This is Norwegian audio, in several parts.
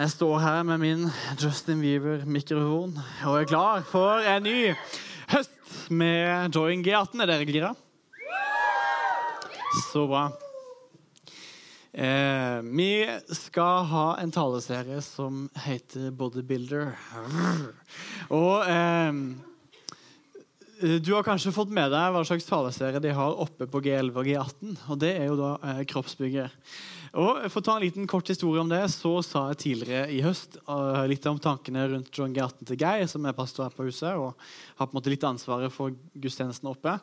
Jeg står her med min Justin Bieber-mikrofon og er klar for en ny høst med Join G18. Er dere gira? Så bra. Eh, vi skal ha en taleserie som heter Bodybuilder. Og eh, du har kanskje fått med deg hva slags taleserie de har oppe på G11 og G18. Og det er jo da eh, Kroppsbygger. Og For å ta en liten kort historie om det, så sa jeg tidligere i høst uh, litt om tankene rundt John G18 til Geir, som er pastor her på huset og har på en måte litt ansvaret for gudstjenesten oppe.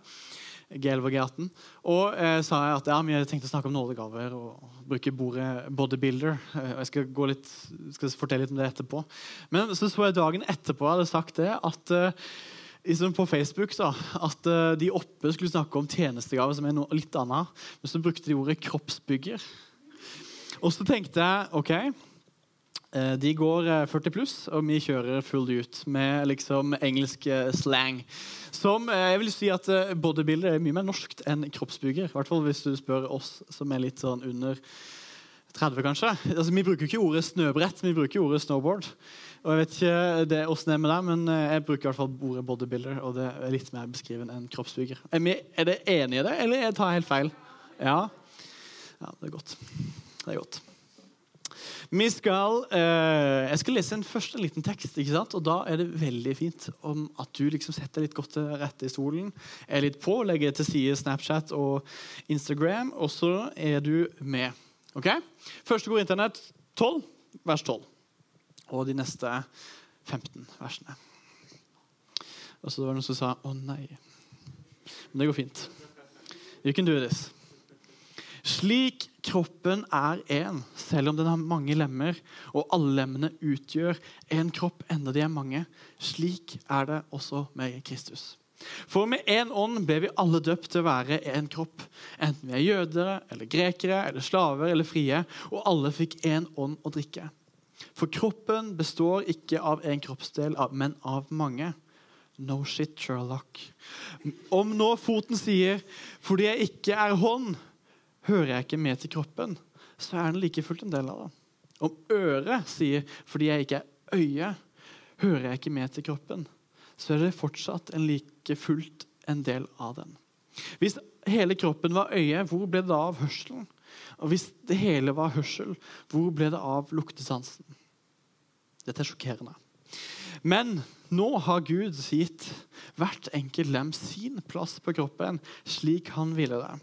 G11 og G18. Og eh, sa jeg at ja, vi tenkte å snakke om nådegaver og bruke bordet bodybuilder. Eh, jeg skal, gå litt, skal fortelle litt om det etterpå. Men så så jeg dagen etterpå jeg hadde sagt det, at eh, liksom på Facebook da, at uh, de oppe skulle snakke om tjenestegave, som er noe litt annet. Men så brukte de ordet kroppsbygger. Og så tenkte jeg OK, uh, de går 40 pluss, og vi kjører full ut med liksom engelsk slang. Som jeg vil si at bodybuilder er mye mer norskt enn kroppsbygger. I hvert fall hvis du spør oss som er litt sånn under 30, kanskje. Altså, vi bruker ikke ordet snøbrett, vi bruker ordet snowboard. Og jeg vet ikke det hvordan det er med deg, men jeg bruker i hvert fall ordet bodybuilder. Og det er litt mer beskrivende enn kroppsbygger. Er, vi, er dere enige i det, eller jeg tar jeg helt feil? Ja? ja, det er godt. Det er godt. Vi skal, eh, jeg skal lese en første liten tekst, ikke sant? og da er det veldig fint om at du liksom setter litt godt til rette i stolen, er litt på, legger til side Snapchat og Instagram, og så er du med. Ok? Første går Internett 12, vers 12 og de neste 15 versene. Og så var det noen som sa 'Å, nei'. Men det går fint. You can do this. Slik kroppen er én, selv om den har mange lemmer, og alle lemmene utgjør en kropp enda de er mange, slik er det også med Kristus. For med én ånd ble vi alle døpt til å være én kropp. Enten vi er jødere, eller grekere, eller slaver eller frie. Og alle fikk én ånd å drikke. For kroppen består ikke av én kroppsdel, men av mange. No shit, Sherlock. Om nå foten sier 'fordi jeg ikke er hånd', hører jeg ikke med til kroppen, så er den like fullt en del av det. Om øret sier 'fordi jeg ikke er øye', hører jeg ikke med til kroppen, så er det fortsatt en like fullt en del av den. Hvis hele kroppen var øye, hvor ble det da av hørselen? Og hvis det hele var hørsel, hvor ble det av luktesansen? Dette er sjokkerende. Men nå har Gud gitt hvert enkelt lem sin plass på kroppen, slik han ville det.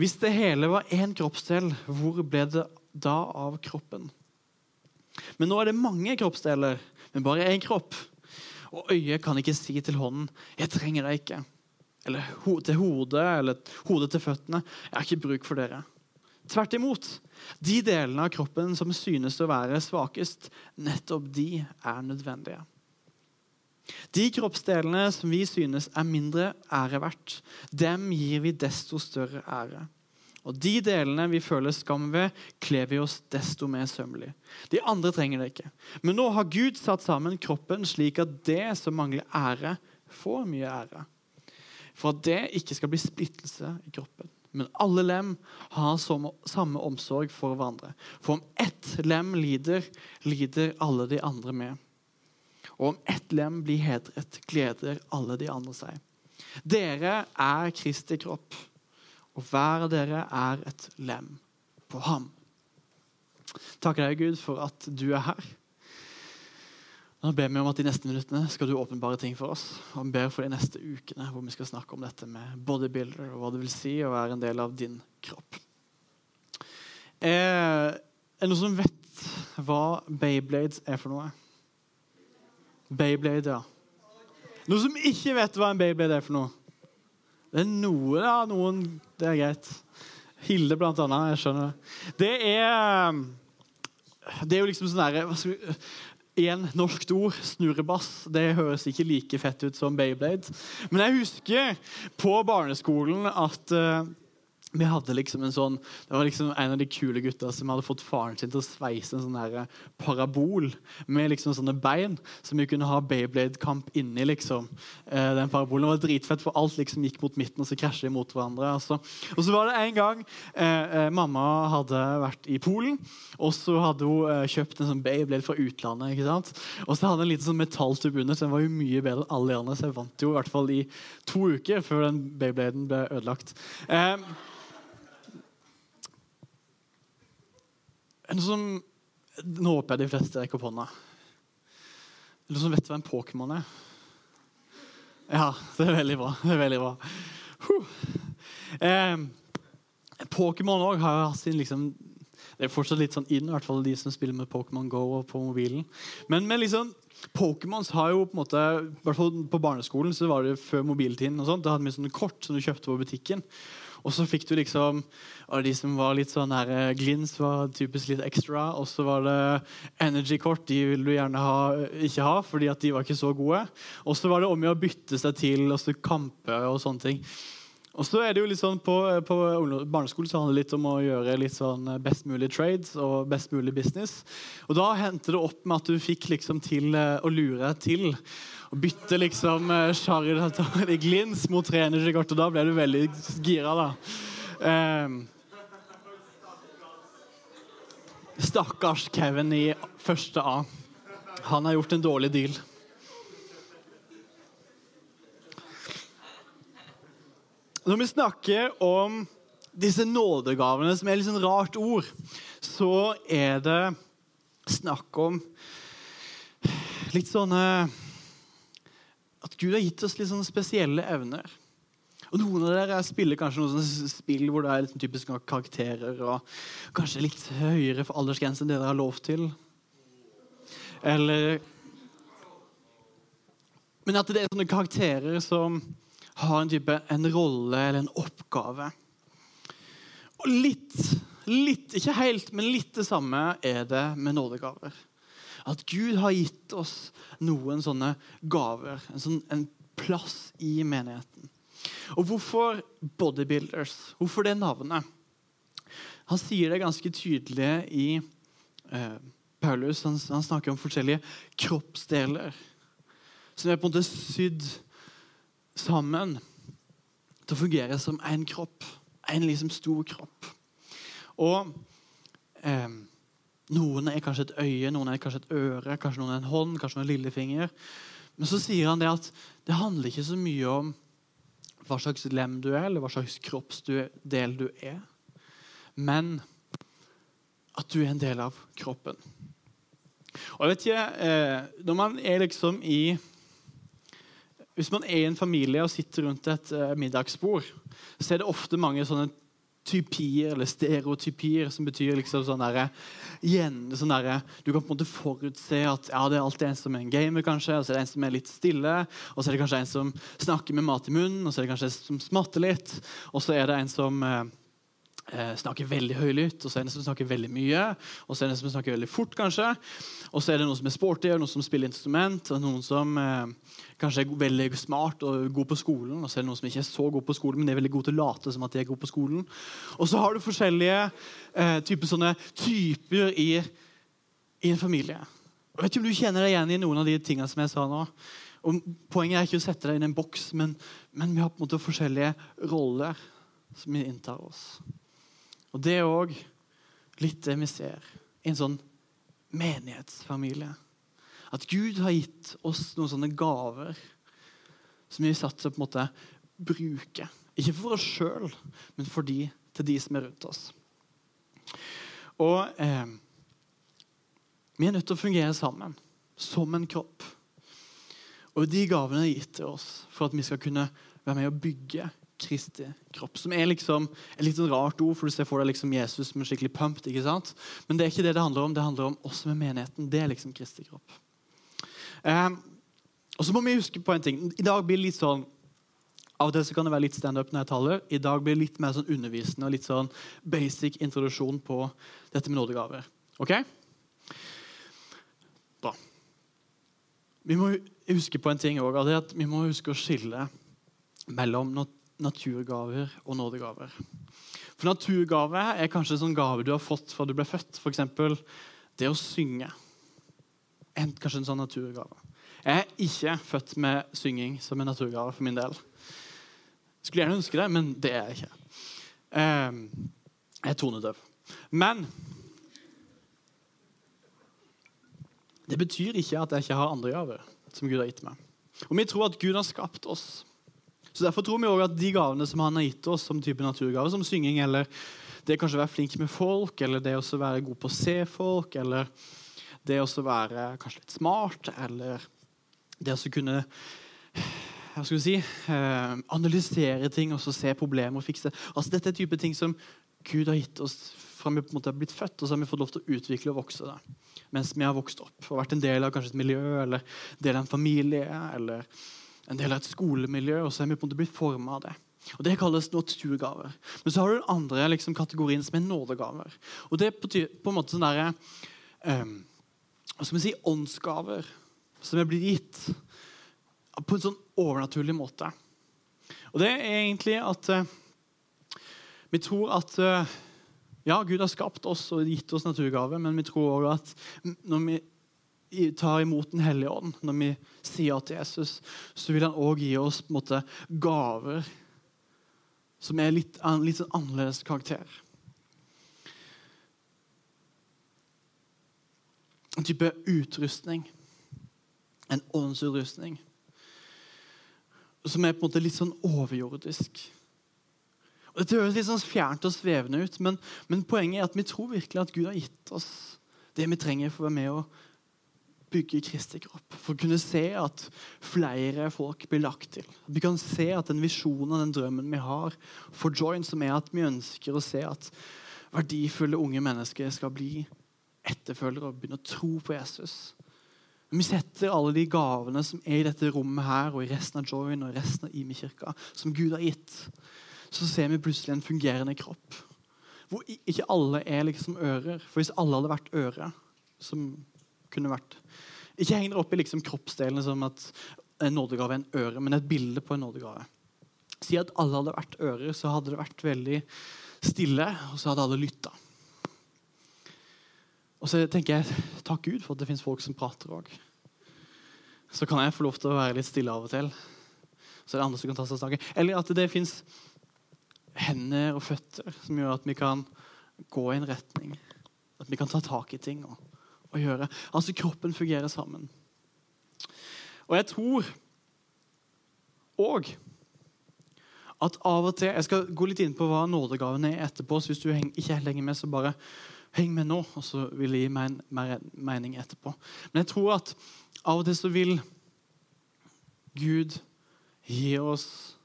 Hvis det hele var én kroppsdel, hvor ble det da av kroppen? Men nå er det mange kroppsdeler, men bare én kropp. Og øyet kan ikke si til hånden 'Jeg trenger deg ikke'. Eller til hodet, eller hodet til føttene 'Jeg har ikke bruk for dere'. Tvert imot. De delene av kroppen som synes å være svakest, nettopp de er nødvendige. De kroppsdelene som vi synes er mindre ære verdt, dem gir vi desto større ære. Og De delene vi føler skam ved, kler vi oss desto mer sømmelig. De andre trenger det ikke. Men nå har Gud satt sammen kroppen slik at det som mangler ære, får mye ære. For at det ikke skal bli splittelse i kroppen. Men alle lem har samme omsorg for hverandre. For om ett lem lider, lider alle de andre med. Og om ett lem blir hedret, gleder alle de andre seg. Dere er Kristi kropp, og hver av dere er et lem på ham. Takker deg, Gud, for at du er her. Nå ber vi om at De neste minuttene skal du åpenbare ting for oss. Og vi ber for de neste ukene hvor vi skal snakke om dette med bodybuilder og hva det vil si å være en del av din kropp. Er det noen som vet hva Bayblades er for noe? Bayblade, ja. Noen som ikke vet hva en Beyblade er for noe? Det er noe, ja. Noen Det er greit. Hilde, blant annet. Jeg skjønner det. Det er Det er jo liksom sånn derre en norskt ord, snurrebass, det høres ikke like fett ut som Beyblade. Men jeg husker på barneskolen at uh, vi hadde liksom en sånn, Det var liksom en av de kule gutta som hadde fått faren sin til å sveise en sånn der eh, parabol med liksom sånne bein som vi kunne ha Bayblade-kamp inni. liksom. Eh, den parabolen var dritfett, for alt liksom gikk mot midten, og så krasja de mot hverandre. Altså. Og så var det en gang eh, eh, mamma hadde vært i Polen, og så hadde hun eh, kjøpt en sånn Bayblade fra utlandet. ikke sant? Og så hadde hun en liten sånn metalltube under, så den var jo mye bedre enn alle de andre. Så jeg vant jo i hvert fall i to uker før den Beybladen ble ødelagt. Eh, Er det noen som Nå håper jeg de fleste rekker opp hånda. Er noen som vet hva en Pokémon er? Ja, det er veldig bra. Det er veldig bra. Eh, Pokémon òg har hatt sin liksom Det er fortsatt litt sånn inn, i hvert fall de som spiller med Pokémon Go og på mobilen. Men, men liksom Pokémons har jo på en måte, hvert fall på barneskolen så var det før mobiltiden. og sånt, Da hadde vi sånne kort som du kjøpte på butikken. Og så fikk du liksom og De som var litt sånn her, eh, Glins var typisk litt ekstra. Og så var det Energy-kort. De ville du gjerne ha, ikke ha, fordi at de var ikke så gode. Og så var det om å bytte seg til og så kampe og sånne ting. Og så er det jo litt sånn På, på barneskolen så handler det litt om å gjøre litt sånn best mulig trades og best mulig business. Og Da hendte det opp med at du fikk liksom til eh, å lure til å bytte liksom Charlotte i glins mot trenerkort, og da ble du veldig gira, da. Um, stakkars Kevin i første A. Han har gjort en dårlig deal. Når vi snakker om disse nådegavene, som er litt sånn rart ord, så er det snakk om litt sånne at Gud har gitt oss litt sånne spesielle evner. Og Noen av dere spiller kanskje noen spill hvor det er litt typisk karakterer og kanskje litt høyere for aldersgrense enn det dere har lov til. Eller Men at det er sånne karakterer som har en type en rolle eller en oppgave. Og litt, litt, ikke helt, men litt det samme er det med nådegaver. At Gud har gitt oss noen sånne gaver, en, sånn, en plass i menigheten. Og hvorfor bodybuilders? Hvorfor det navnet? Han sier det ganske tydelig i eh, Paulus. Han, han, snakker om forskjellige kroppsdeler som er på en måte sydd sammen til å fungere som én kropp. En liksom stor kropp. Og eh, noen er kanskje et øye, noen er kanskje et øre, kanskje noen er en hånd, kanskje noen lillefinger. Men så sier han det at det handler ikke så mye om hva slags lem du er, eller hva slags kroppsdel du er, men at du er en del av kroppen. Og jeg vet ikke, eh, Når man er liksom i Hvis man er i en familie og sitter rundt et eh, middagsbord, så er det ofte mange sånne typier eller stereotypier, som betyr liksom sånn derre sånn der, Du kan på en måte forutse at ja, det er alltid en som er en gamer, kanskje, og så er det en som er litt stille, og så er det kanskje en som snakker med mat i munnen, og så er det kanskje en som smatter litt, og så er det en som eh, snakker veldig høylytt, og så er det en som snakker veldig mye, og så er det en som snakker veldig fort, kanskje. Og så er det noen som er sporty, og noen som spiller instrument, og noen som eh, kanskje er veldig smart og god på skolen. Og så er det noen som ikke er så god på skolen, men de er veldig gode til å late som at de er gode på skolen. Og så har du forskjellige eh, typer, sånne typer i, i, en familie. Jeg vet ikke om du kjenner deg igjen i noen av de tingene som jeg sa nå. Og poenget er ikke å sette deg inn i en boks, men, men, vi har på en måte forskjellige roller som vi inntar oss. Og det er òg litt det vi ser i en sånn menighetsfamilie. At Gud har gitt oss noen sånne gaver som vi er å på en måte bruke. Ikke for oss sjøl, men for de, til de som er rundt oss. Og eh, Vi er nødt til å fungere sammen, som en kropp. Og de gavene er gitt til oss for at vi skal kunne være med å bygge Kristi kropp. Som er liksom et litt sånn rart ord, for du ser for deg liksom Jesus som er skikkelig pumped. ikke sant? Men det er ikke det det handler om. Det handler om oss med menigheten. Det er liksom Kristi kropp. Eh, og så må vi huske på en ting. I dag blir det litt sånn av og til så kan det være litt standup når jeg taler. I dag blir det litt mer sånn undervisende og litt sånn basic introduksjon på dette med nådegaver. Ok? Bra. Vi må huske på en ting også, at Vi må huske å skille mellom naturgaver og nådegaver. For naturgave er kanskje en sånn gave du har fått fra du ble født. F.eks. det å synge. En, kanskje en sånn naturgave. Jeg er ikke født med synging som en naturgave for min del. Skulle gjerne ønske det, men det er jeg ikke. Ehm, jeg er tonedøv. Men det betyr ikke at jeg ikke har andre gaver som Gud har gitt meg. Og vi tror at Gud har skapt oss. Så Derfor tror vi også at de gavene som han har gitt oss, som type naturgave, som synging, eller det kanskje å være flink med folk, eller det å være god på å se folk, eller det å være kanskje litt smart, eller det å kunne hva skal vi si, eh, analysere ting og så se problemer og fikse Altså Dette er type ting som Gud har gitt oss fra vi på en måte har blitt født, og så har vi fått lov til å utvikle og vokse Da. mens vi har vokst opp og vært en del av kanskje et miljø eller del av en familie eller en del av et skolemiljø, og så er vi på en måte blitt forma av det. Og Det kalles naturgaver. Men så har du den andre liksom, kategorien som er nådegaver. Og Det er på, en måte sånn derre um, Hva skal vi si åndsgaver som er blitt gitt på en sånn overnaturlig måte. Og det er egentlig at uh, vi tror at uh, ja, Gud har skapt oss og gitt oss naturgaver, men vi tror også at når vi tar imot Den hellige ånd, når vi sier til Jesus, så vil han òg gi oss på en måte, gaver som er litt, litt sånn annerledes karakter. En type utrustning. En åndsutrustning. Som er på en måte litt sånn overjordisk. Og Dette høres litt sånn fjernt og svevende ut, men, men, poenget er at vi tror virkelig at Gud har gitt oss det vi trenger for å være med og bygge Kristi kropp. For å kunne se at flere folk blir lagt til. At vi kan se at den visjonen og den drømmen vi har for Join, som er at vi ønsker å se at verdifulle unge mennesker skal bli etterfølgere og begynne å tro på Jesus. Vi setter alle de gavene som er i dette rommet her og i resten av Join og resten av Imi-kirka, som Gud har gitt så ser vi plutselig en fungerende kropp. Hvor ikke alle er liksom ører. For hvis alle hadde vært øre, som kunne vært Ikke heng dere opp i liksom kroppsdelene som at en nådegave er en øre, men et bilde på en nådegave. Si at alle hadde vært ører, så hadde det vært veldig stille, og så hadde alle lytta. Og så tenker jeg takk Gud for at det fins folk som prater òg. Så kan jeg få lov til å være litt stille av og til. Så er det andre som kan ta seg snakke. Eller at det fins hender og føtter som gjør at vi kan gå i en retning. At vi kan ta tak i ting og, og gjøre. Altså kroppen fungerer sammen. Og jeg tror òg at av og til Jeg skal gå litt inn på hva nådegaven er etterpå. så Hvis du ikke henger med, så bare heng med nå, og så vil det gi meg en mer mening etterpå. Men jeg tror at av og til så vil Gud gi oss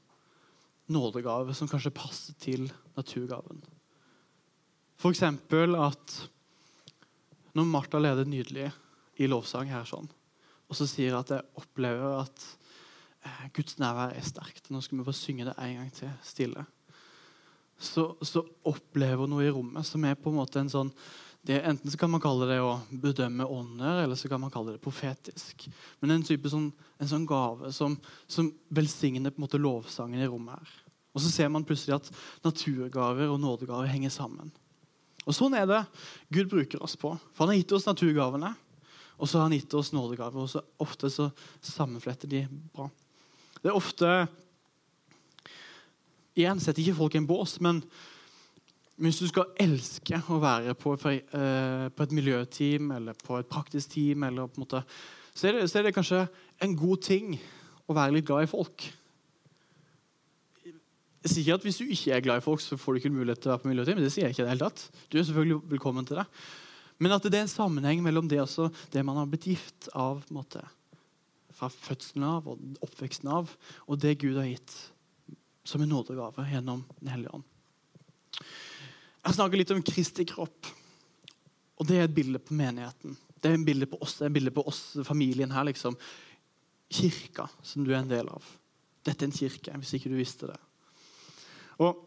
nådegave som kanskje passer til naturgaven. F.eks. at når Martha leder nydelig i lovsang her sånn, og så sier at jeg opplever at eh, Guds nærvær er sterkt. Nå skal vi få synge det en gang til, stille. Så, så opplever hun noe i rommet som er på en måte en sånn det, enten så kan man kalle det å bedømme ånder, eller så kan man kalle det profetisk. Men en type sånn, en sånn gave som, som velsigner på en måte lovsangen i rommet her. Og så ser man plutselig at naturgaver og nådegaver henger sammen. Og Sånn er det Gud bruker oss på. For Han har gitt oss naturgavene, og så har han gitt oss nådegaver. Og så ofte så sammenfletter de bra. Det er ofte Igjen setter ikke folk i en bås, men hvis du skal elske å være på, eh, på, et miljøteam eller på et praktisk team, måte, så, er det, så, er det, kanskje en god ting å være litt glad i folk. Jeg sier ikke at Hvis du ikke er glad i folk, så får du ikke mulighet til å være på miljøteam. Det sier jeg ikke det hele tatt. Du er selvfølgelig velkommen til det. Men at det er en sammenheng mellom det, også, det man har blitt gift av måte, fra fødselen av og oppveksten av, og det Gud har gitt som en nådegave gjennom Den hellige ånd. Jeg snakker litt om Kristi kropp. Og det er et bilde på menigheten. Det er et bilde på oss, det er et bilde på oss, familien her. liksom. Kirka, som du er en del av. Dette er en kirke, hvis ikke du visste det. Og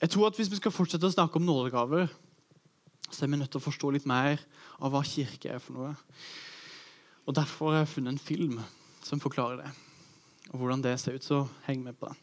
jeg tror at Hvis vi skal fortsette å snakke om nådegaver, så er vi nødt til å forstå litt mer av hva kirke er for noe. Og Derfor har jeg funnet en film som forklarer det. Og hvordan det ser ut. Så heng med på den.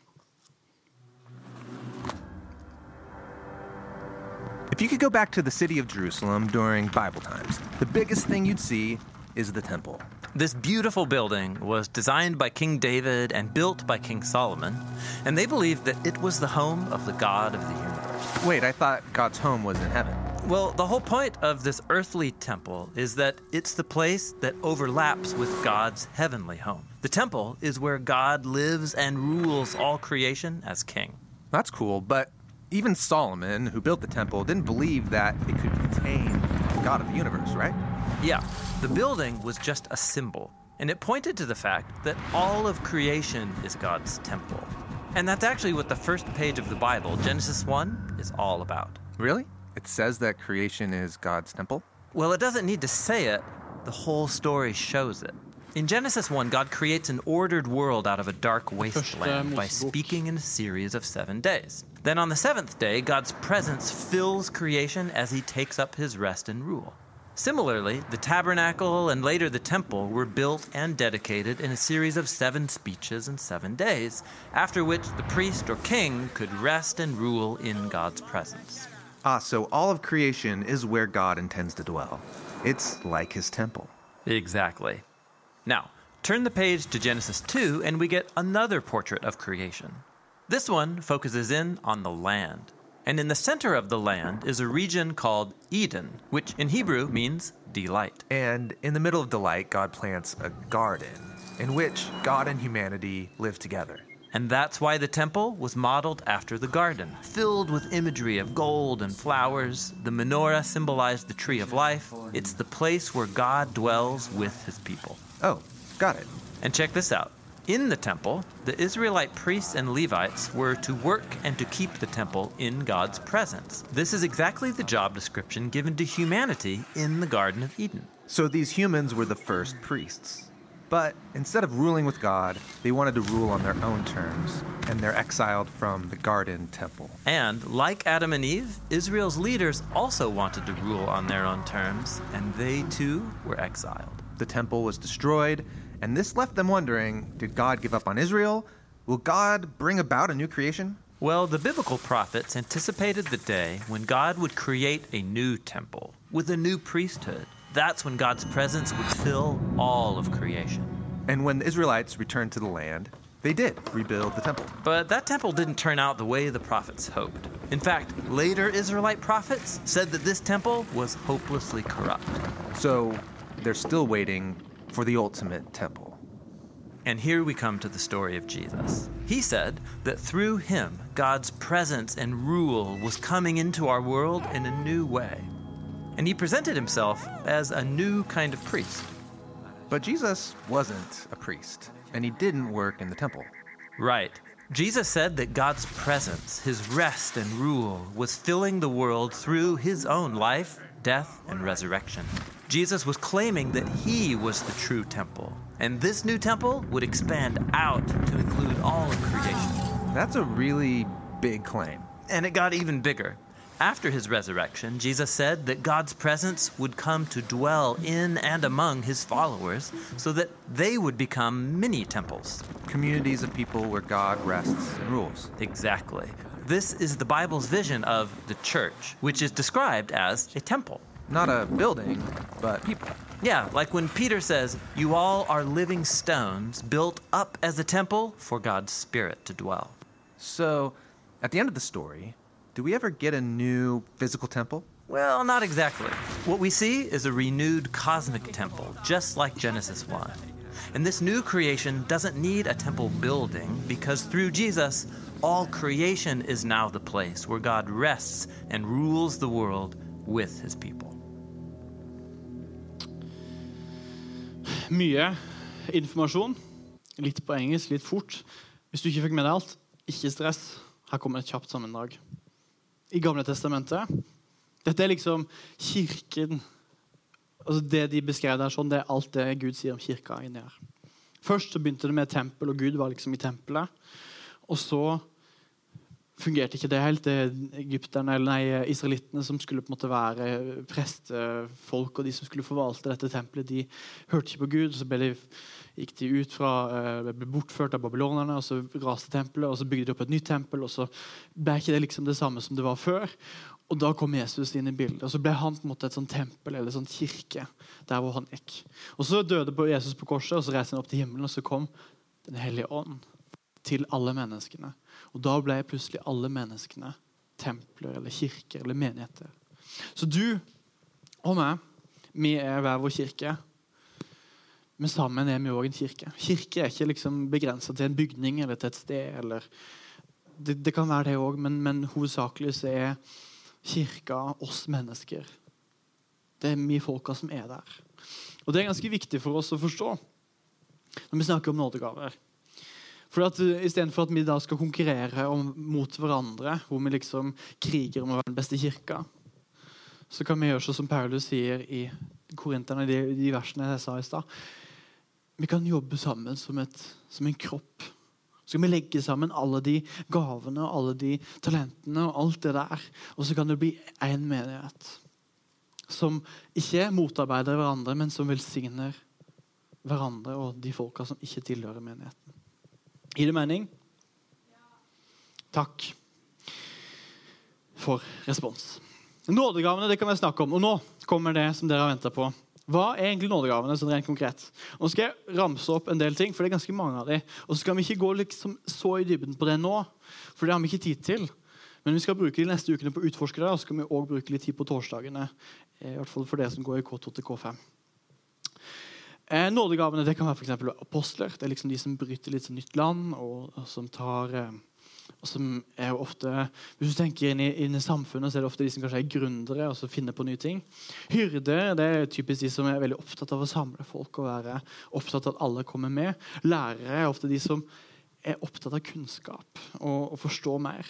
If you could go back to the city of Jerusalem during Bible times, the biggest thing you'd see is the temple. This beautiful building was designed by King David and built by King Solomon, and they believed that it was the home of the God of the universe. Wait, I thought God's home was in heaven. Well, the whole point of this earthly temple is that it's the place that overlaps with God's heavenly home. The temple is where God lives and rules all creation as king. That's cool, but even Solomon, who built the temple, didn't believe that it could contain the God of the universe, right? Yeah, the building was just a symbol, and it pointed to the fact that all of creation is God's temple. And that's actually what the first page of the Bible, Genesis 1, is all about. Really? It says that creation is God's temple? Well, it doesn't need to say it, the whole story shows it. In Genesis 1, God creates an ordered world out of a dark wasteland by speaking in a series of seven days. Then on the seventh day, God's presence fills creation as he takes up his rest and rule. Similarly, the tabernacle and later the temple were built and dedicated in a series of seven speeches and seven days, after which the priest or king could rest and rule in God's presence. Ah, so all of creation is where God intends to dwell. It's like his temple. Exactly. Now, turn the page to Genesis 2, and we get another portrait of creation. This one focuses in on the land. And in the center of the land is a region called Eden, which in Hebrew means delight. And in the middle of delight, God plants a garden in which God and humanity live together. And that's why the temple was modeled after the garden, filled with imagery of gold and flowers. The menorah symbolized the tree of life. It's the place where God dwells with his people. Oh, got it. And check this out. In the temple, the Israelite priests and Levites were to work and to keep the temple in God's presence. This is exactly the job description given to humanity in the Garden of Eden. So these humans were the first priests. But instead of ruling with God, they wanted to rule on their own terms, and they're exiled from the garden temple. And like Adam and Eve, Israel's leaders also wanted to rule on their own terms, and they too were exiled. The temple was destroyed, and this left them wondering did God give up on Israel? Will God bring about a new creation? Well, the biblical prophets anticipated the day when God would create a new temple with a new priesthood. That's when God's presence would fill all of creation. And when the Israelites returned to the land, they did rebuild the temple. But that temple didn't turn out the way the prophets hoped. In fact, later Israelite prophets said that this temple was hopelessly corrupt. So they're still waiting for the ultimate temple. And here we come to the story of Jesus. He said that through him, God's presence and rule was coming into our world in a new way. And he presented himself as a new kind of priest. But Jesus wasn't a priest, and he didn't work in the temple. Right. Jesus said that God's presence, his rest and rule, was filling the world through his own life, death, and resurrection. Jesus was claiming that he was the true temple, and this new temple would expand out to include all of creation. That's a really big claim. And it got even bigger. After his resurrection, Jesus said that God's presence would come to dwell in and among his followers so that they would become mini temples. Communities of people where God rests and rules. Exactly. This is the Bible's vision of the church, which is described as a temple. Not a building, but people. Yeah, like when Peter says, You all are living stones built up as a temple for God's Spirit to dwell. So, at the end of the story, do we ever get a new physical temple? Well, not exactly. What we see is a renewed cosmic temple, just like Genesis 1. And this new creation doesn't need a temple building because through Jesus, all creation is now the place where God rests and rules the world with his people. Mye informasjon. Litt på engelsk, litt fort. Hvis du ikke fikk med deg alt, ikke stress. Her kommer et kjapt sammendrag. I Gamle testamentet Dette er liksom kirken altså Det de beskrev der, sånn, det er alt det Gud sier om kirka inni her. Først så begynte det med tempel, og Gud var liksom i tempelet. Og så fungerte ikke det helt. Det er egypterne, eller nei, Israelittene som skulle på en måte være prestefolk, og de som skulle forvalte dette tempelet, de hørte ikke på Gud. Så ble de, gikk de ut fra, eh, ble bortført av babylonerne, og så raste tempelet, og så bygde de opp et nytt tempel, og så ble ikke det liksom det samme som det var før. Og Da kom Jesus inn i bildet, og så ble han på en måte et sånt tempel eller sånt kirke. der hvor han gikk. Og Så døde Jesus på korset, og så reiste han opp til himmelen, og så kom Den hellige ånd til alle menneskene. Og Da ble plutselig alle menneskene templer eller kirker eller menigheter. Så du og meg, vi er hver vår kirke. Men sammen er vi òg en kirke. Kirke er ikke liksom begrensa til en bygning eller til et sted. Det, det, kan være det òg, men, men hovedsakelig så er kirka oss mennesker. Det er vi folka som er der. Og Det er ganske viktig for oss å forstå når vi snakker om nådegaver. For at Istedenfor at vi da skal konkurrere om, mot hverandre, hvor vi liksom kriger om å være den beste kirka, så kan vi gjøre sånn som Paulus sier i Korinterne, de, de versene jeg sa i stad. Vi kan jobbe sammen som, et, som en kropp så skal vi legge sammen alle de gavene og alle de talentene og alt det der. Og så kan det bli én menighet som ikke motarbeider hverandre, men som velsigner hverandre og de folka som ikke tilhører menigheten. Gir det mening? Takk for respons. Nådegavene det kan vi snakke om. Og nå kommer det som dere har venta på. Hva er egentlig nådegavene? sånn rent konkret? Nå skal jeg ramse opp en del ting, for det er ganske mange av dem. Og så skal vi ikke gå liksom så i dybden på det nå, for det har vi ikke tid til. Men vi skal bruke de neste ukene på å utforske det, og så skal vi også bruke litt tid på torsdagene. I hvert fall for dere som går i K2 til K5. Eh, nådegavene det kan være for apostler. Det er liksom de som bryter litt som nytt land, og, og som tar eh, og som er jo ofte, Hvis du tenker inn i, inn i, samfunnet, så er det ofte de som kanskje er gründere og finner på nye ting. Hyrder det er typisk de som er veldig opptatt av å samle folk og være opptatt av at alle kommer med. Lærere er ofte de som er opptatt av kunnskap og, og forstå mer.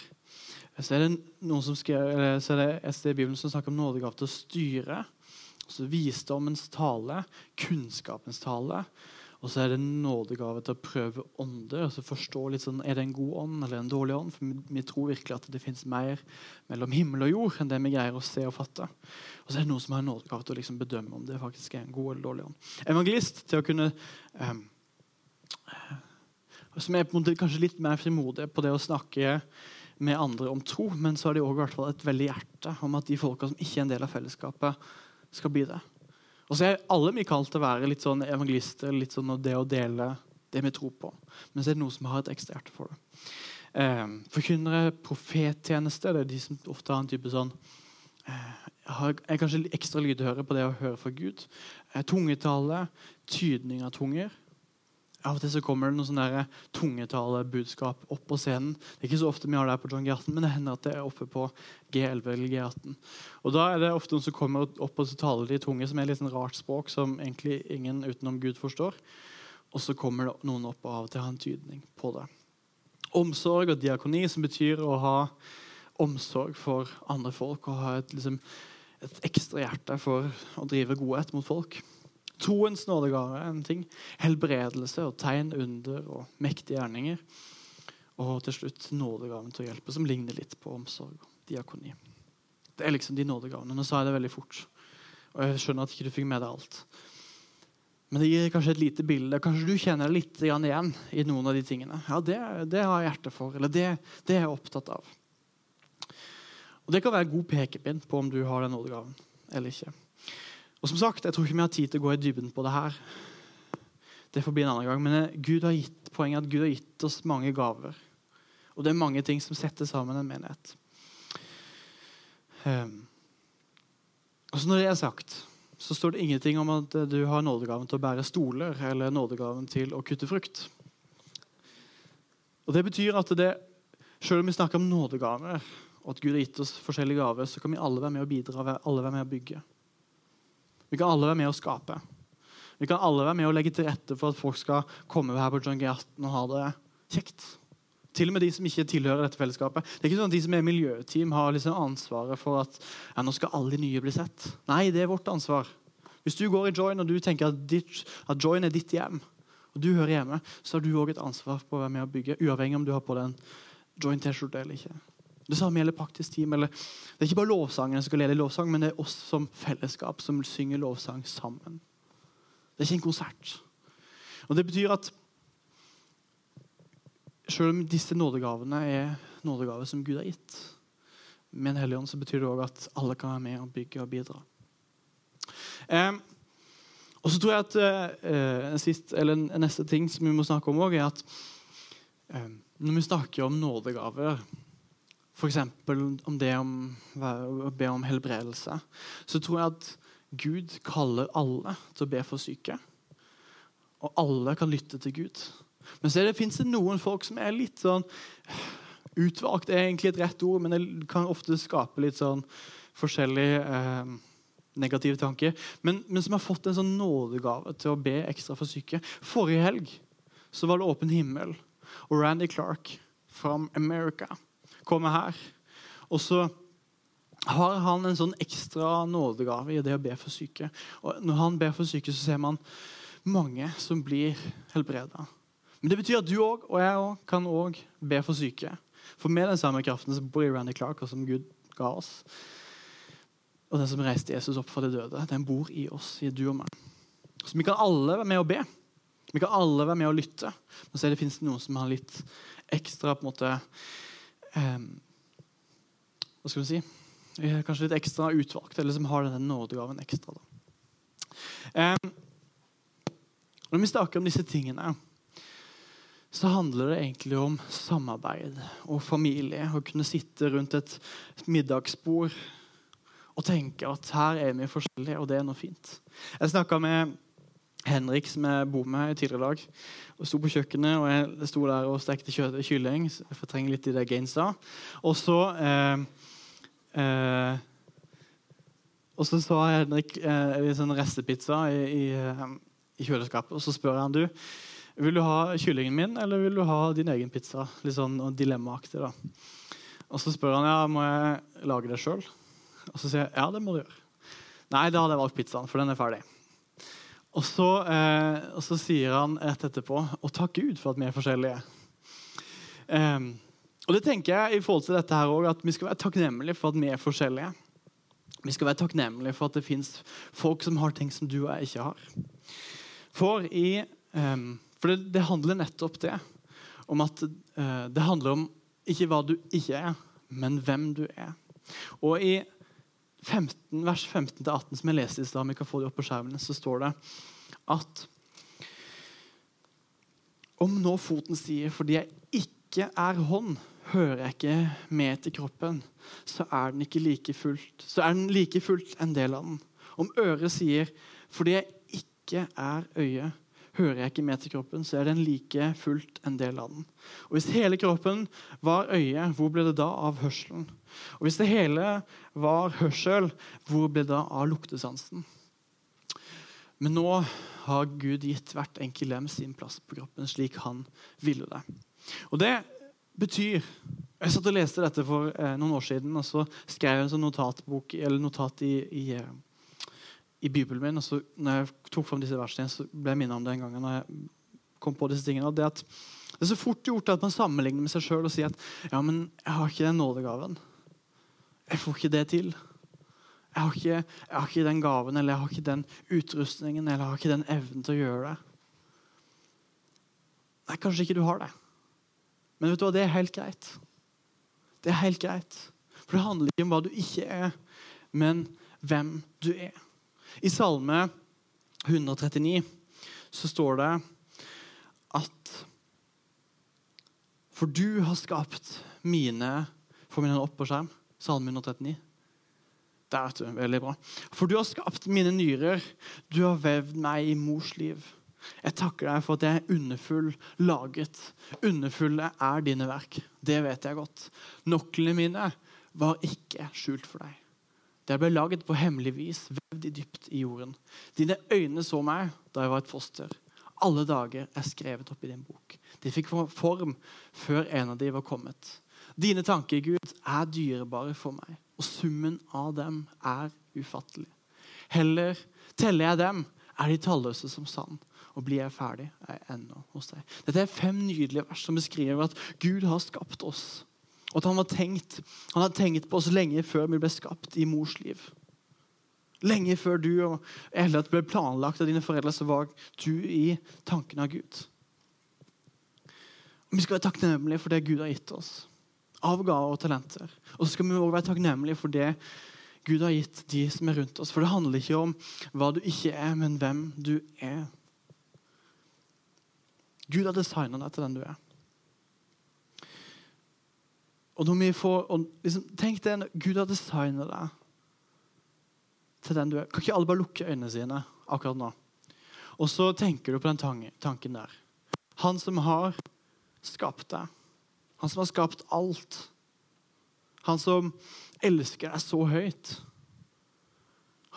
Så er det noen som skrev, så er det et sted i Bibelen som snakker om nådegave til å styre. Altså visdommens tale, kunnskapens tale og så er det en nådegave til å prøve ånder. altså forstå litt sånn, Er det en god ånd eller en dårlig ånd? For vi, tror virkelig at det fins mer mellom himmel og jord enn det vi greier å se og fatte. Og så er det noen som har en nådegave til å liksom bedømme om det faktisk er en god eller dårlig ånd. Evangelist til å kunne eh, Som er på en måte kanskje litt mer frimodig på det å snakke med andre om tro, men så har de også et veldig hjerte om at de folka som ikke er en del av fellesskapet, skal bli det. Og så er alle vi kalt til å være litt sånn evangelister, litt sånn det å dele det vi tror på. Men så er det noen som har et ekstra hjerte for det. Eh, forkynnere, profettjeneste, det er de som ofte har en type sånn eh, er kanskje ekstra lydhøre på det å høre fra Gud. Eh, tungetale, tydning av tunger. Av og til så kommer det noen sånne tungetalebudskap opp på scenen. Det er ikke så ofte vi har det her på John G18, men det hender at det er oppe på G11 eller G18. Og Da er det ofte noen som kommer opp og taler de tunge, som er litt sånn rart språk som egentlig ingen utenom Gud forstår. Og så kommer det noen opp og av og til har en tydning på det. Omsorg og diakoni, som betyr å ha omsorg for andre folk og ha et, liksom, et ekstra hjerte for å drive godhet mot folk. Troens nådegave er en ting. Helbredelse og tegn, under og mektige gjerninger. Og til slutt nådegaven til å hjelpe, som ligner litt på omsorg og diakoni. Det er liksom de nådegavene. Nå sa jeg det veldig fort. Og jeg skjønner at ikke du fikk med deg alt. Men det gir kanskje et lite bilde. Kanskje du kjenner deg litt igjen i noen av de tingene. Ja, det, det har jeg hjerte for. Eller det, det, er jeg opptatt av. Og Det kan være god pekepinn på om du har den nådegaven eller ikke. Og som sagt, Jeg tror ikke vi har tid til å gå i dybden på det her. Det får bli en annen gang. Men eh, Gud har gitt, poenget er at Gud har gitt oss mange gaver. Og det er mange ting som setter sammen en menighet. Um, og så Når det er sagt, så står det ingenting om at du har nådegaven til å bære stoler eller nådegaven til å kutte frukt. Og Det betyr at det, selv om vi snakker om nådegaver, og at Gud har gitt oss forskjellige gaver, så kan vi alle være med å bidra, alle være med å bygge. Vi kan alle være med å skape. Vi kan alle være med å legge til rette for at folk skal komme her på John G18 og ha det kjekt. Til og med de som ikke tilhører dette fellesskapet. Det er ikke sånn at De som er miljøteam, har liksom ansvaret for at ja, nå skal alle de nye bli sett. Nei, det er vårt ansvar. Hvis du går i Join og du tenker at, ditt, at Join er ditt hjem, og du hører hjemme, så har du òg et ansvar på å være med å bygge, uavhengig om du har på deg en Join-T-skjorte eller ikke. Det samme gjelder praktisk team. Eller, det er ikke bare lovsangene som skal lede lovsang, men det er oss som fellesskap som synger lovsang sammen. Det er ikke en konsert. Og Det betyr at selv om disse nådegavene er nådegaver som Gud har gitt, med en hellig ånd så betyr det òg at alle kan være med og bygge og bidra. Eh, og så tror jeg at eh, sist, en, neste ting som vi må snakke om òg, er at eh, når vi snakker om nådegaver, f.eks. om det om å be om helbredelse, så tror jeg at Gud kaller alle til å be for syke. Og alle kan lytte til Gud. Men så fins det noen folk som er litt sånn Utvalgt er egentlig et rett ord, men det kan ofte skape litt sånn forskjellig eh, negative tanker. Men, men, som har fått en sånn nådegave til å be ekstra for syke. Forrige helg så var det åpen himmel, og Randy Clark fra America kommer her. Og så har han en sånn ekstra nådegave i det å be for syke. Og når han ber for syke, så ser man mange som blir helbreda. Men det betyr at du òg og jeg også, kan òg be for syke. For med den samme kraften som bor i Randy Clark, og som Gud ga oss, og den som reiste Jesus opp fra de døde, den bor i oss, i du og meg. Så vi kan alle være med å be. Vi kan alle være med å lytte. Men så det finnes det noen som har litt ekstra på en måte eh, Hva skal vi si? Kanskje litt ekstra utvalgt, eller som har denne nådegaven ekstra. Eh, når vi snakker om disse tingene så handler det egentlig om samarbeid og familie. Å kunne sitte rundt et middagsbord og tenke at her er vi forskjellige, og det er noe fint. Jeg snakka med Henrik, som jeg bor med tidligere i dag. og sto på kjøkkenet og jeg sto der og stekte kylling. Jeg fortrenger litt i det Gainsa. Og så eh, eh, og så sa Henrik eh, en sånn restepizza i, i, eh, i, kjøleskapet, og så spør han du, vil du ha kyllingen min, eller vil du ha din egen pizza? Litt sånn dilemmaaktig. da. Og så spør han ja, må jeg lage det sjøl. Og så sier jeg ja, det må du gjøre. Nei, da hadde jeg valgt pizzaen, for den er ferdig. Og så, eh, og så sier han rett etterpå og takk Gud for at vi er forskjellige. Um, og det tenker jeg i forhold til dette her også, at Vi skal være takknemlige for at vi er forskjellige. Vi skal være takknemlige for at det fins folk som har ting som du og jeg ikke har. For i um, for det, det, handler nettopp det om at uh, det handler om ikke hva du ikke er, men hvem du er. Og i 15, vers 15-18, som jeg leste i stad, kan få det opp på skjermen, så står det at om nå foten sier 'fordi jeg ikke er hånd', hører jeg ikke med til kroppen, så er den ikke like fullt, så er den like fullt en del av den. Om øret sier 'fordi jeg ikke er øye', hører jeg ikke med til kroppen, så er den like fullt en del av den. Og Hvis hele kroppen var øye, hvor ble det da av hørselen? Og Hvis det hele var hørsel, hvor ble det da av luktesansen? Men nå har Gud gitt hvert enkelt lem sin plass på kroppen slik han ville det. Og det betyr Jeg satt og leste dette for eh, noen år siden, og så skrev jeg en sånn notatbok, eller notat i, i i Bibelen min. og så når jeg tok fram disse versene, så ble jeg minnet om det en gang. når jeg kom på disse tingene, det, at det er så fort gjort at man sammenligner med seg sjøl og sier at ja, men jeg har ikke den nådegaven. Jeg får ikke det til. Jeg har, ikke, jeg har ikke den gaven eller jeg har ikke den utrustningen eller jeg har ikke den evnen til å gjøre det. Nei, kanskje ikke du har det. Men vet du hva, det er helt greit. Det er helt greit. For det handler ikke om hva du ikke er, men hvem du er. I Salme 139 så står det at For du har skapt mine Får vi den opp på skjerm? Salme 139. Der, vet. Veldig bra. For du har skapt mine nyrer. Du har vevd meg i mors liv. Jeg takker deg for at jeg er underfull laget. Underfulle er dine verk. Det vet jeg godt. Noklene mine var ikke skjult for deg. Det ble laget på hemmelig vis, vevd i dypt i jorden. Dine øyne så meg da jeg var et foster. Alle dager er skrevet opp i din bok. De fikk form før en av de var kommet. Dine tanker, Gud, er dyrebare for meg, og summen av dem er ufattelig. Heller teller jeg dem, er de talløse som sand. Og blir jeg ferdig, er jeg ennå hos deg. Dette er fem nydelige vers som beskriver at Gud har skapt oss og at han, var tenkt, hadde tenkt på oss lenge før vi ble skapt i mors liv. Lenge før du og Elliot ble planlagt av dine foreldre, så var du i tankene av Gud. Vi skal være takknemlige for det Gud har gitt oss. av gaver og talenter. Og så skal vi også være takknemlige for det Gud har gitt de som er rundt oss. For det handler ikke om hva du ikke er, men hvem du er. Gud har designa deg til den du er. Og når vi får, liksom, Tenk deg Gud har designa deg til den du er. Kan ikke alle bare lukke øynene sine akkurat nå? Og så tenker du på den tanken der. Han som har skapt deg. Han som har skapt alt. Han som elsker deg så høyt.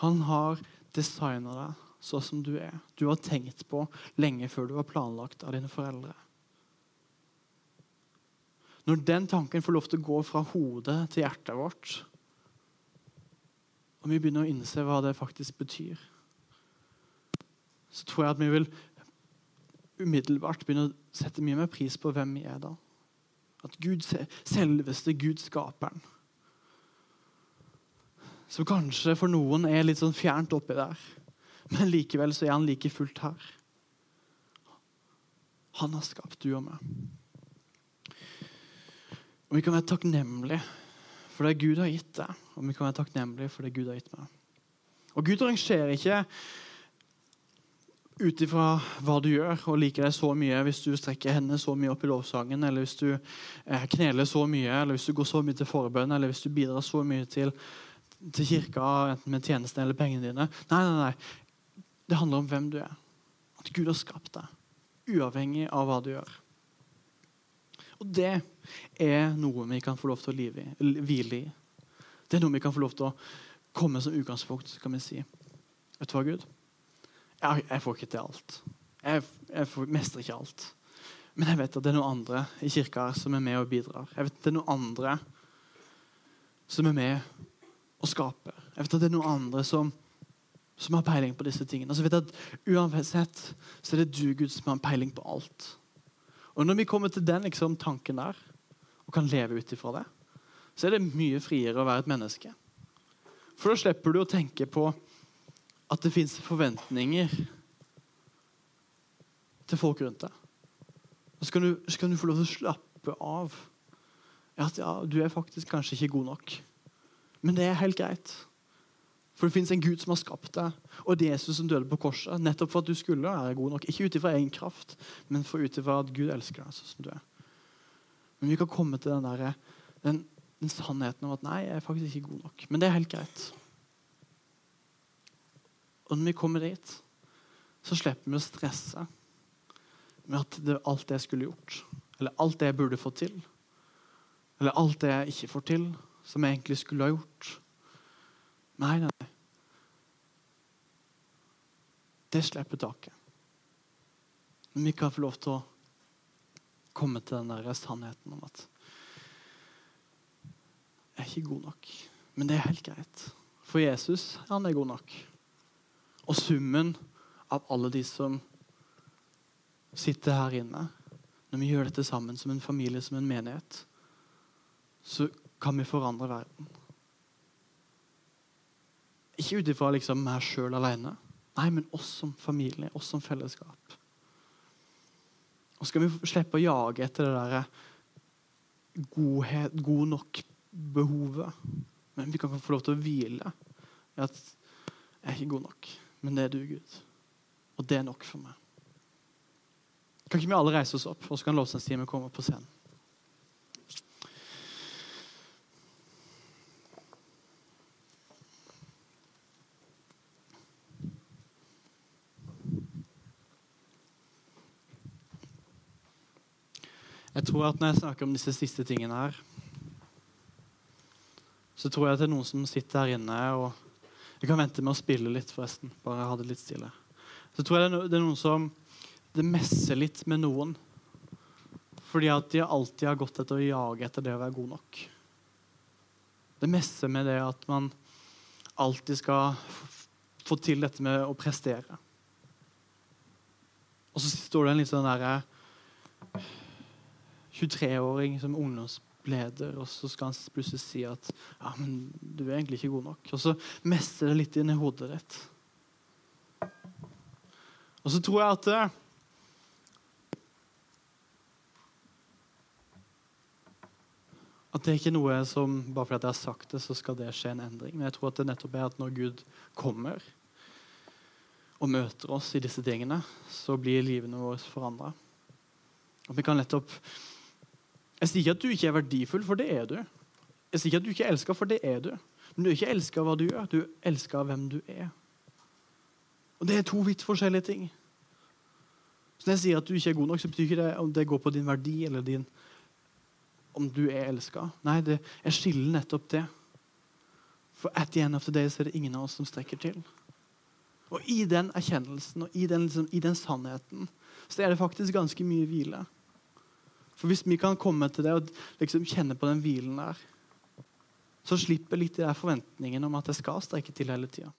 Han har designa deg sånn som du er. Du har tenkt på lenge før du var planlagt av dine foreldre. Når den tanken får lov til å gå fra hodet til hjertet vårt, og vi begynner å innse hva det faktisk betyr, så tror jeg at vi vil umiddelbart begynne å sette mye mer pris på hvem vi er da. At Gud, selveste Gud, skaperen, som kanskje for noen er litt sånn fjernt oppi der, men likevel så er han like fullt her. Han har skapt du og meg. Og vi kan være takknemlige for det Gud har gitt deg, og vi kan være takknemlige for det Gud har gitt meg. Og Gud rangerer ikke ut ifra hva du gjør og liker deg så mye, hvis du strekker hendene så mye opp i lovsangen, eller hvis du eh, kneler så mye, eller hvis du går så mye til forbønn, eller hvis du bidrar så mye til, til kirka, enten med tjenestene eller pengene dine. Nei, nei, nei. Det handler om hvem du er. At Gud har skapt deg, uavhengig av hva du gjør. Og det er noe vi kan få lov til å hvile i. Det er noe vi kan få lov til å komme som utgangspunkt, kan vi si. Vet du hva, Gud? jeg, jeg får ikke til alt. Jeg, jeg får, mestrer ikke alt. Men jeg vet at det er noen andre i kirka som er med og bidrar. Jeg vet at det er noen andre som er med og skaper. Jeg vet at det er noen andre som, som har peiling på disse tingene. Altså, jeg vet at Uansett så er det du, Gud, som har peiling på alt. Og Når vi kommer til den liksom, tanken der, og kan leve ut ifra det, så er det mye friere å være et menneske. For da slipper du å tenke på at det fins forventninger til folk rundt deg. Og så kan, du, så kan du få lov til å slappe av. At ja, du er faktisk kanskje ikke god nok. Men det er helt greit. For det fins en Gud som har skapt deg, og det er Jesus som døde på korset. Nettopp for at du skulle være god nok. Ikke ut ifra egen kraft, men ut ifra at Gud elsker deg sånn som du er. Men vi kan komme til den, der, den, den sannheten om at nei, jeg er faktisk ikke god nok. Men det er helt greit. Og når vi kommer dit, så slipper vi å stresse med at det alt det jeg skulle gjort, eller alt det jeg burde få til, eller alt det jeg ikke får til, som jeg egentlig skulle ha gjort. Nei, nei, nei. Det slipper taket. Men vi kan få lov til å komme til den der sannheten om at jeg er ikke god nok. Men det er helt greit. For Jesus, han er god nok. Og summen av alle de som sitter her inne, når vi gjør dette sammen som en familie, som en menighet, så kan vi forandre verden. Ikke ut ifra liksom meg sjøl alene, nei, men oss som familie, oss som fellesskap. Og skal vi slippe å jage etter det der godhet, god nok-behovet. Men vi kan få lov til å hvile i at jeg er ikke god nok men det er du, Gud. Og det er nok for meg. Kan ikke vi alle reise oss opp, og så kan lovsangstimen komme på scenen? Jeg tror at Når jeg snakker om disse siste tingene her, så tror jeg at det er noen som sitter her inne og Jeg kan vente med å spille litt, forresten. Bare ha det litt stille. Så tror jeg det er noen som Det messer litt med noen. Fordi at de alltid har gått etter å jage etter det å være god nok. Det messer med det at man alltid skal få til dette med å prestere. Og så står det en litt sånn derre 23-åring som ungdomsleder, og så skal han plutselig si at ja, men du er egentlig ikke god nok. Og så mester det litt inn i hodet ditt. Og så tror jeg at eh, at det er ikke noe som bare fordi jeg har sagt det, så skal det skje en endring. Men jeg tror at det nettopp er at når Gud kommer og møter oss i disse tingene, så blir livene våre forandra. Og vi kan nettopp Jeg sier ikke at du ikke er verdifull, for det er du. Jeg sier ikke at du ikke er elska, for det er du. Men du er ikke elska av hva du gjør, du er elska av hvem du er. Og det er to vidt forskjellige ting. Så Når jeg sier at du ikke er god nok, så betyr ikke det om det går på din verdi eller din, om du er elska. Nei, det, jeg skiller nettopp det. For at the end of the day så er det ingen av oss som strekker til. Og i den erkjennelsen og i den, liksom, i den sannheten så er det faktisk ganske mye hvile. For hvis vi kan komme til det og liksom kjenne på den hvilen der, så slipper litt de der forventningene om at jeg skal strekke til hele tida.